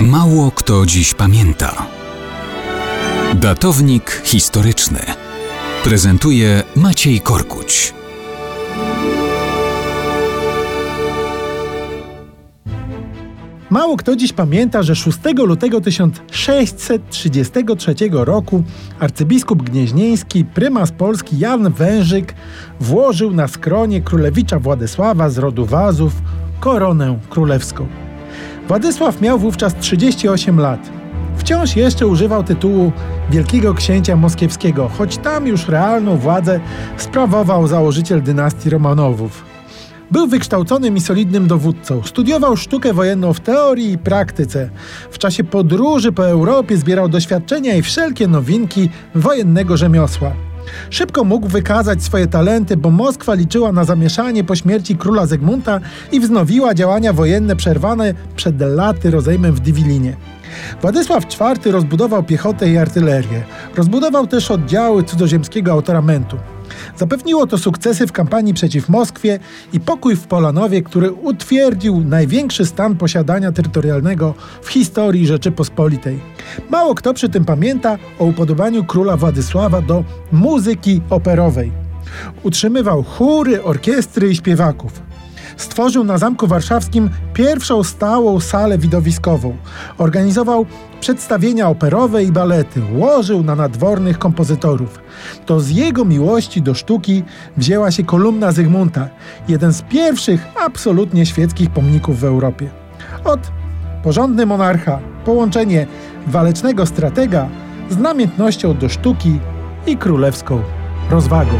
Mało kto dziś pamięta. Datownik historyczny prezentuje Maciej Korkuć. Mało kto dziś pamięta, że 6 lutego 1633 roku arcybiskup gnieźnieński, prymas Polski Jan Wężyk włożył na skronie królewicza Władysława z rodu Wazów koronę królewską. Władysław miał wówczas 38 lat. Wciąż jeszcze używał tytułu Wielkiego Księcia Moskiewskiego, choć tam już realną władzę sprawował założyciel dynastii Romanowów. Był wykształconym i solidnym dowódcą. Studiował sztukę wojenną w teorii i praktyce. W czasie podróży po Europie zbierał doświadczenia i wszelkie nowinki wojennego rzemiosła. Szybko mógł wykazać swoje talenty, bo Moskwa liczyła na zamieszanie po śmierci króla Zygmunta i wznowiła działania wojenne przerwane przed laty rozejmem w Dywilinie. Władysław IV rozbudował piechotę i artylerię. Rozbudował też oddziały cudzoziemskiego autoramentu. Zapewniło to sukcesy w kampanii przeciw Moskwie i pokój w Polanowie, który utwierdził największy stan posiadania terytorialnego w historii Rzeczypospolitej. Mało kto przy tym pamięta o upodobaniu króla Władysława do muzyki operowej. Utrzymywał chóry, orkiestry i śpiewaków. Stworzył na Zamku Warszawskim pierwszą stałą salę widowiskową. Organizował przedstawienia operowe i balety. Łożył na nadwornych kompozytorów. To z jego miłości do sztuki wzięła się kolumna Zygmunta, jeden z pierwszych absolutnie świeckich pomników w Europie. Od porządny monarcha, połączenie walecznego stratega z namiętnością do sztuki i królewską rozwagą.